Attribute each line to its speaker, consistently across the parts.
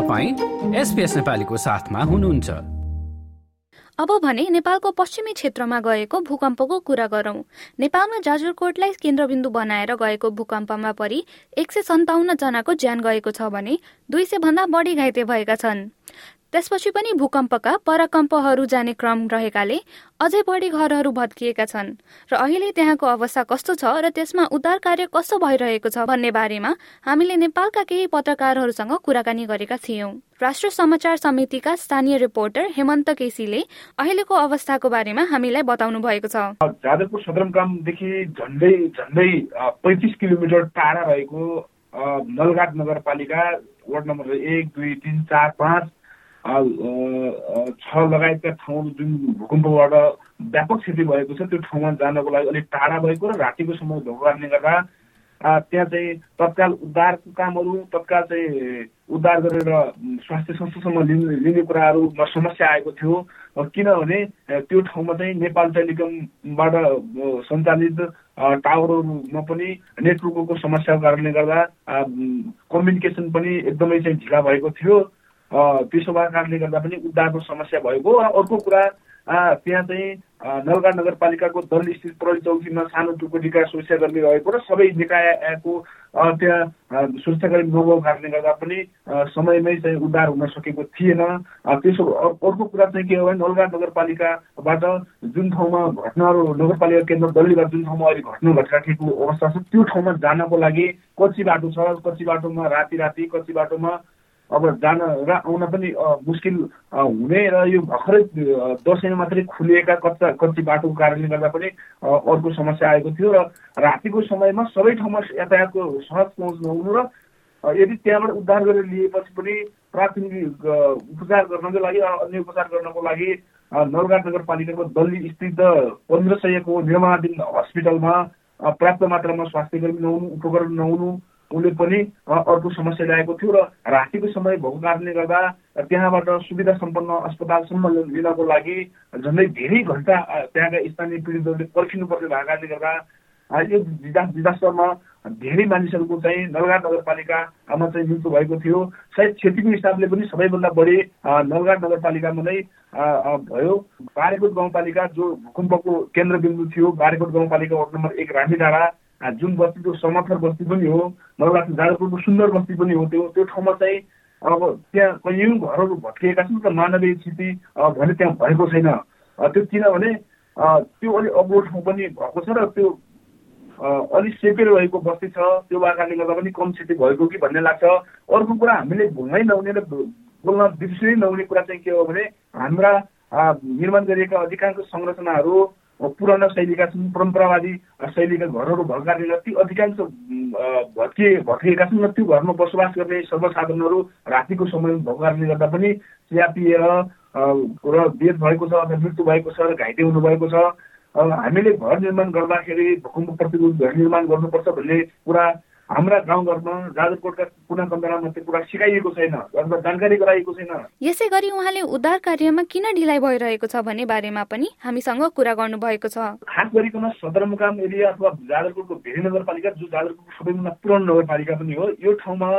Speaker 1: नेपालीको साथमा हुनुहुन्छ।
Speaker 2: अब भने नेपालको पश्चिमी क्षेत्रमा गएको भूकम्पको कुरा गरौं। नेपालमा जाजरकोटलाई केन्द्रबिन्दु बनाएर गएको भूकम्पमा परि एक सय सन्ताउन्न जनाको ज्यान गएको छ भने दुई सय भन्दा बढी घाइते भएका छन्। त्यसपछि पनि भूकम्पका पराकम्पहरू जाने क्रम रहेकाले अझै बढी घरहरू भत्किएका छन् र अहिले त्यहाँको अवस्था कस्तो छ र त्यसमा उद्धार कार्य कस्तो भइरहेको छ भन्ने बारेमा हामीले नेपालका केही पत्रकारहरूसँग कुराकानी गरेका थियौं। राष्ट्र समाचार समितिका स्थानीय रिपोर्टर हेमन्त केसीले अहिलेको अवस्थाको बारेमा हामीलाई बताउनु भएको छ।
Speaker 3: जादवपुर सदरमुकामदेखि झन्डै झन्डै पैँतिस किलोमिटर टाढा रहेको नलघाट नगरपालिका वार्ड नम्बर एक दुई तिन चार पाँच छ लगायतका ठाउँहरू जुन भूकम्पबाट व्यापक क्षति भएको छ त्यो ठाउँमा जानको लागि अलिक टाढा भएको र रातिको समय भएको कारणले गर्दा त्यहाँ चाहिँ तत्काल उद्धारको कामहरू तत्काल चाहिँ उद्धार गरेर स्वास्थ्य संस्थासम्म लिने लिने कुराहरूमा समस्या आएको थियो किनभने त्यो ठाउँमा चाहिँ नेपाल टेलिकमबाट सञ्चालित टावरहरूमा पनि नेटवर्कको समस्याको कारणले गर्दा कम्युनिकेसन पनि एकदमै चाहिँ ढिला भएको थियो त्यसो भएको कारणले गर्दा पनि उद्धारको समस्या भएको र अर्को कुरा त्यहाँ चाहिँ नलगा नगरपालिकाको दल स्थित प्रहरी चौकीमा सानो टुकडीका सुरक्षाकर्मी रहेको र सबै निकायको त्यहाँ सुरक्षाकर्मी नभएको कारणले गर्दा पनि समयमै चाहिँ उद्धार हुन सकेको थिएन। त्यसो अर्को कुरा चाहिँ के हो भने नलगा नगरपालिकाबाट जुन ठाउँमा घटनाहरू नगरपालिका केन्द्र दलीबाट जुन ठाउँमा अहिले घटना घटिराखेको अवस्था छ त्यो ठाउँमा जानको लागि कच्ची बाटो छ। कच्ची बाटोमा राति राति कच्ची बाटोमा अब जान र आउन पनि मुस्किल हुने र यो भर्खरै दसैँमा मात्रै खुलिएका कच्चा कच्ची बाटोको कारणले गर्दा पनि अर्को समस्या आएको थियो र रातिको समयमा सबै ठाउँमा यातायातको सहज पहुँच नहुनु र यदि त्यहाँबाट उद्धार गरेर लिएपछि पनि प्राथमिक उपचार गर्नको लागि अन्य उपचार गर्नको लागि नलगाट नगरपालिकाको दल्ली स्थित पन्ध्र सयको निर्माणाधीन हस्पिटलमा पर्याप्त मात्रामा स्वास्थ्य कर्मी नहुनु उपकरण नहुनु उसले पनि अर्को समस्या ल्याएको थियो र रातिको समय भएको कारणले गर्दा त्यहाँबाट सुविधा सम्पन्न अस्पतालसम्म लिनको लागि झन्डै धेरै घन्टा त्यहाँका स्थानीय पीडितहरूले पर्खिनु पर्ने भएको कारणले गर्दा यो डिजास्टरमा धेरै मानिसहरूको चाहिँ नलगाट नगरपालिकामा चाहिँ मृत्यु भएको थियो। सायद क्षतिको हिसाबले पनि सबैभन्दा बढी नलगाट नगरपालिकामा नै भयो। बारेकोट गाउँपालिका जो भूकम्पको केन्द्रबिन्दु थियो बारेकोट गाउँपालिका वार्ड नम्बर एक रानी डाँडा जुन बस्तीको समर्थर बस्ती पनि हो मलाई लाग्छ जाजरपुरको सुन्दर बस्ती पनि हो त्यो त्यो ठाउँमा चाहिँ अब त्यहाँ कैयौँ घरहरू भत्किएका छन् र मानवीय स्थिति भने त्यहाँ भएको छैन। त्यो किनभने त्यो अलिक अग्लो ठाउँ पनि भएको छ र त्यो अलिक सेपेर रहेको बस्ती छ त्यो कारणले गर्दा पनि कम क्षति भएको कि भन्ने लाग्छ। अर्को कुरा हामीले भुल्नै नहुने र बोल्न बिर्सिनै नहुने कुरा चाहिँ के हो भने हाम्रा निर्माण गरिएका अधिकांश संरचनाहरू पुरानो शैलीका छन् परम्परावादी शैलीका घरहरू भएको कारणले ती अधिकांश भत्किए भत्किएका छन् र त्यो घरमा बसोबास गर्ने सर्वसाधारणहरू रातिको समय भएको गर्दा पनि चिया पिएर र बेद भएको छ अथवा मृत्यु भएको छ र घाइते हुनुभएको छ हामीले घर निर्माण गर्दाखेरि भूकम्प प्रतिकूल घर निर्माण गर्नुपर्छ भन्ने कुरा हाम्रा गाउँघरमा जाजरकोटका कुना कन्दरामा त्यो कुरा सिकाइएको छैन अथवा जानकारी गराइएको छैन।
Speaker 2: यसै गरी उहाँले उद्धार कार्यमा किन ढिलाइ भइरहेको छ भन्ने बारेमा पनि हामीसँग कुरा गर्नु भएको छ।
Speaker 3: खास गरिकन सदरमुकाम एरिया अथवा जाजरकोटको भेरी नगरपालिका जो जाजरकोटको सबैभन्दा पुरानो नगरपालिका पनि हो यो ठाउँमा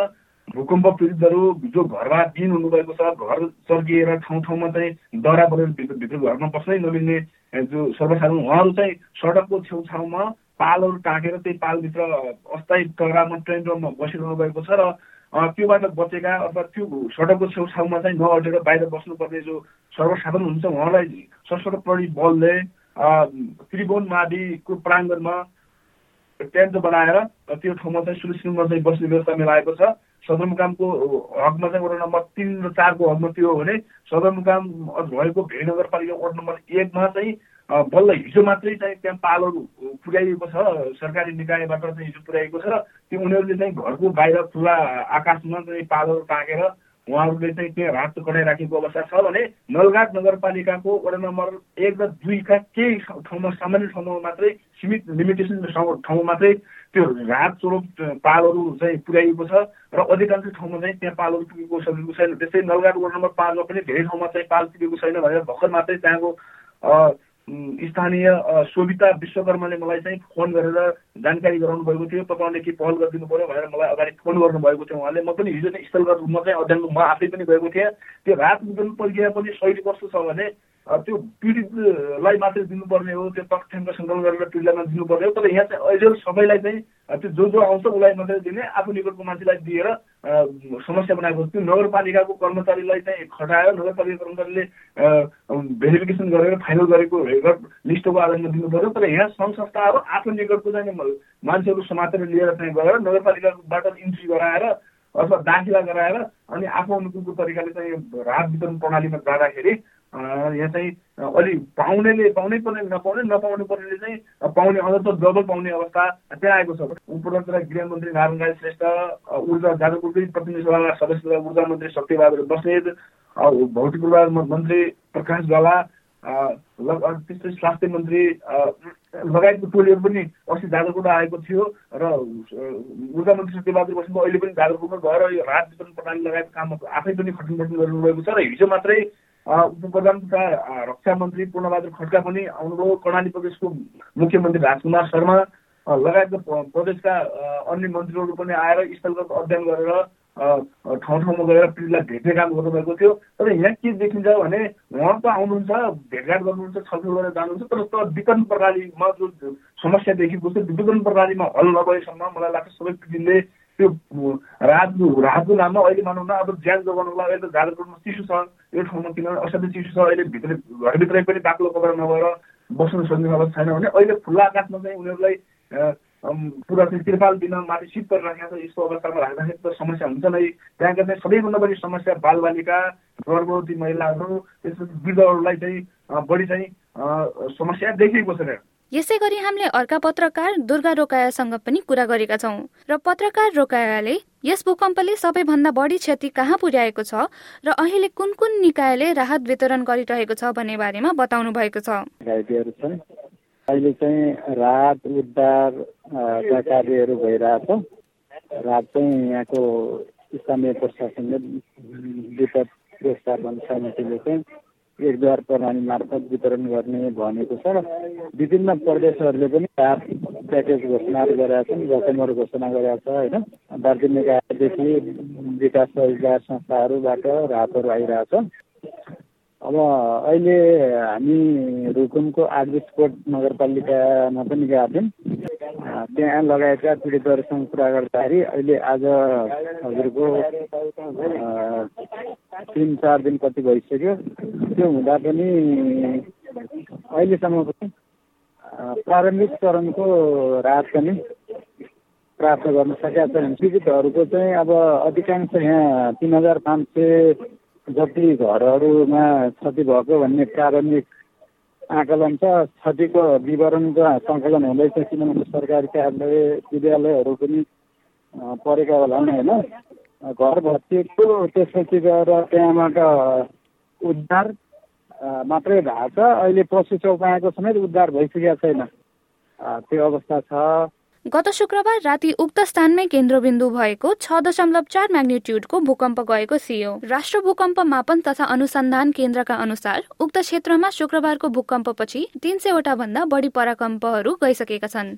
Speaker 3: भूकम्प पीडितहरू जो घरमा दिन हुनुभएको छ घर चर्किएर ठाउँ ठाउँमा चाहिँ दरा परेर भित्र घरमा बस्नै नमिल्ने जो सर्वसाधारण उहाँहरू चाहिँ सडकको छेउछाउमा पालहरू टाँकेर त्यही पालभित्र अस्थायी टगरामा ट्रेन रोडमा बसिरहनु भएको छ र त्योबाट बचेका अथवा त्यो सडकको छेउछाउमा चाहिँ नअटेर बाहिर बस्नुपर्ने जो सर्वसाधारण हुन्छ उहाँलाई सशस्त्र प्रहरी बलले त्रिभुवन माविको प्राङ्गणमा टेन्ट बनाएर त्यो ठाउँमा चाहिँ सुरक्षित रूपमा चाहिँ बस्ने व्यवस्था मिलाएको छ। सदरमुकामको हकमा चाहिँ वडा नम्बर तिन र चारको हकमा त्यो हो भने सदरमुकाम भएको भेरी नगरपालिका वार्ड नम्बर एकमा चाहिँ बल्ल हिजो मात्रै चाहिँ त्यहाँ पालहरू पुर्याइएको छ सरकारी निकायबाट चाहिँ हिजो पुर्याइएको छ र त्यो उनीहरूले चाहिँ घरको बाहिर खुला आकाशमा चाहिँ पालहरू टाँगेर उहाँहरूले चाहिँ त्यहाँ रात कटाइराखेको अवस्था छ भने नलघाट नगरपालिकाको वडा नम्बर एक र दुईका केही ठाउँमा सामान्य ठाउँमा मात्रै सीमित लिमिटेसन ठाउँमा मात्रै त्यो रात स्वरूप पालहरू चाहिँ पुर्याइएको छ र अधिकांश ठाउँमा चाहिँ त्यहाँ पालहरू पुगेको सकेको छैन। त्यस्तै नलघाट वडा नम्बर पाँचमा पनि धेरै ठाउँमा चाहिँ पाल पुगेको छैन भनेर भर्खर मात्रै त्यहाँको स्थानीय सोभिता विश्वकर्माले मलाई चाहिँ फोन गरेर जानकारी गराउनु भएको थियो। तपाईँले के पहल गरिदिनु पऱ्यो भनेर मलाई अगाडि फोन गर्नुभएको थियो उहाँले। म पनि हिजो चाहिँ स्थलगत रूपमा चाहिँ अध्ययन म आफै पनि गएको थिएँ। त्यो रात वितरण प्रक्रिया पनि शैली कस्तो छ भने त्यो पीडितलाई मात्रै दिनुपर्ने हो त्यो तथ्याङ्क सङ्कलन गरेर पीडितलाई दिनुपर्ने हो। तर यहाँ चाहिँ अहिले सबैलाई चाहिँ त्यो जो जो आउँछ उसलाई मात्रै दिने आफू निकटको मान्छेलाई दिएर समस्या बनाएको त्यो नगरपालिकाको कर्मचारीलाई चाहिँ खटाएर नगरपालिका कर्मचारीले भेरिफिकेसन गरेर फाइनल गरेको रेकर्ड लिस्टको आधारमा दिनु पर्यो तर यहाँ सङ्घ संस्थाहरू आफ्नो निकटको चाहिँ मान्छेहरू समातेर लिएर चाहिँ गएर नगरपालिकाबाट इन्ट्री गराएर अथवा दाखिला गराएर अनि आफू अनुकूलको तरिकाले चाहिँ राहत वितरण प्रणालीमा जाँदाखेरि यहाँ चाहिँ अलि पाउनेले पाउनै पर्ने नपाउने नपाउनु पर्नेले चाहिँ पाउने अझ त डबल पाउने अवस्था त्यहाँ आएको छ। उपराष्ट्र गृहमन्त्री नारायण राई श्रेष्ठ ऊर्जा जाजपुरकै प्रतिनिधि सभाका सदस्य ऊर्जा मन्त्री शक्तिबहादुर बस्नेत भौतिक पूर्वाधार मन्त्री प्रकाश गला त्यस्तै स्वास्थ्य मन्त्री लगायतको टोलीहरू पनि अस्ति जाजरकोट आएको थियो र ऊर्जा मन्त्री सत्यबहादुर बस्नेत अहिले पनि जाजरकोटमा गएर यो राहत वितरण प्रणाली लगायतको काम आफै पनि खटन खटन गरिरहेको छ र हिजो मात्रै उप प्रधान तथा रक्षा मन्त्री पूर्णबहादुर खड्का पनि आउनुभयो। कर्णाली प्रदेशको मुख्यमन्त्री राजकुमार शर्मा लगायतका प्रदेशका अन्य मन्त्रीहरू पनि आएर स्थलगत अध्ययन गरेर ठाउँ ठाउँमा गएर पीडितलाई भेट्ने काम गर्नुभएको थियो। तर यहाँ के देखिन्छ भने उहाँ त आउनुहुन्छ भेटघाट गर्नुहुन्छ छलफल गरेर जानुहुन्छ तर त वितरण प्रणालीमा जो समस्या देखिएको छ वितरण प्रणालीमा हल नभएसम्म मलाई लाग्छ सबै पीडितले त्यो राहतको राहतको नाममा अहिले मानौँ न अब ज्यान जोगाउनुको लागि अहिले त जाजरकोटमा चिसो छ यो ठाउँमा किनभने असाध्यै चिसो छ अहिले भित्र घरभित्रै पनि बाक्लो कपडा नभएर बस्न सक्ने अवस्था छैन भने अहिले खुल्ला आकाशमा चाहिँ उनीहरूलाई पुरा चाहिँ त्रिपाल दिन माथि सिट परिराखेको छ यस्तो अवस्थामा राख्दाखेरि त समस्या हुन्छ नै। त्यहाँका चाहिँ सबैभन्दा बढी समस्या बालबालिका गर्भवती महिलाहरू त्यसपछि वृद्धहरूलाई चाहिँ बढी चाहिँ समस्या देखिएको छ
Speaker 2: यसै गरी हामीले अर्का पत्रकार दुर्गा रोकायासँग पनि कुरा गरेका छौँ। र पत्रकार रोकायाले यस भूकम्पले सबैभन्दा बढी क्षति कहाँ पुर्याएको छ र अहिले कुन कुन निकायले राहत वितरण गरिरहेको छ भन्ने बारेमा बताउनु भएको छ।
Speaker 4: अहिले चाहिँ राहत उद्धार कार्यहरू भइरहेछ राहत चाहिँ यहाँको स्थानीय प्रशासनले विपद व्यवस्थापन समितिले चाहिँ एकद्वार प्रणाली मार्फत वितरण गर्ने भनेको छ र विभिन्न प्रदेशहरूले पनि राहत प्याकेज घोषणा गरेका छन् रकमहरू घोषणा गरेका छ होइन? दार्जिलिङ निकायदेखि विकास सहयोगदार संस्थाहरूबाट राहतहरू आइरहेछ। अब अहिले हामी रुकुमको आर्बिसकोट नगरपालिकामा पनि गएका थियौँ। त्यहाँ लगायतका पीडितहरूसँग कुरा गर्दाखेरि अहिले आज हजुरको तिन चार दिन कति भइसक्यो। त्यो हुँदा पनि अहिलेसम्म पनि प्रारम्भिक चरणको राहत पनि प्राप्त गर्न सकेका छैन पीडितहरूको चाहिँ अब अधिकांश यहाँ तिन हजार पाँच सय जति घरहरूमा क्षति भएको भन्ने प्रारम्भिक आकलन छ क्षतिको विवरणको सङ्कलन हुँदैछ किनभने सरकारी कार्यालय विद्यालयहरू पनि परेका होला होइन? घर भत्किएको त्यसपछि गएर त्यहाँबाट उद्धार मात्रै भएको छ। अहिले पशु चौपायाको समेत उद्धार भइसकेको छैन। त्यो अवस्था छ।
Speaker 2: गत शुक्रबार राति उक्त स्थानमै केन्द्रबिन्दु भएको छ दशमलव चार म्याग्निट्युडको भूकम्प गएको थियो। राष्ट्र भूकम्प मापन तथा अनुसन्धान केन्द्रका अनुसार उक्त क्षेत्रमा शुक्रबारको भूकम्पपछि तीन सयवटा भन्दा बढी पराकम्पहरू गइसकेका छन्।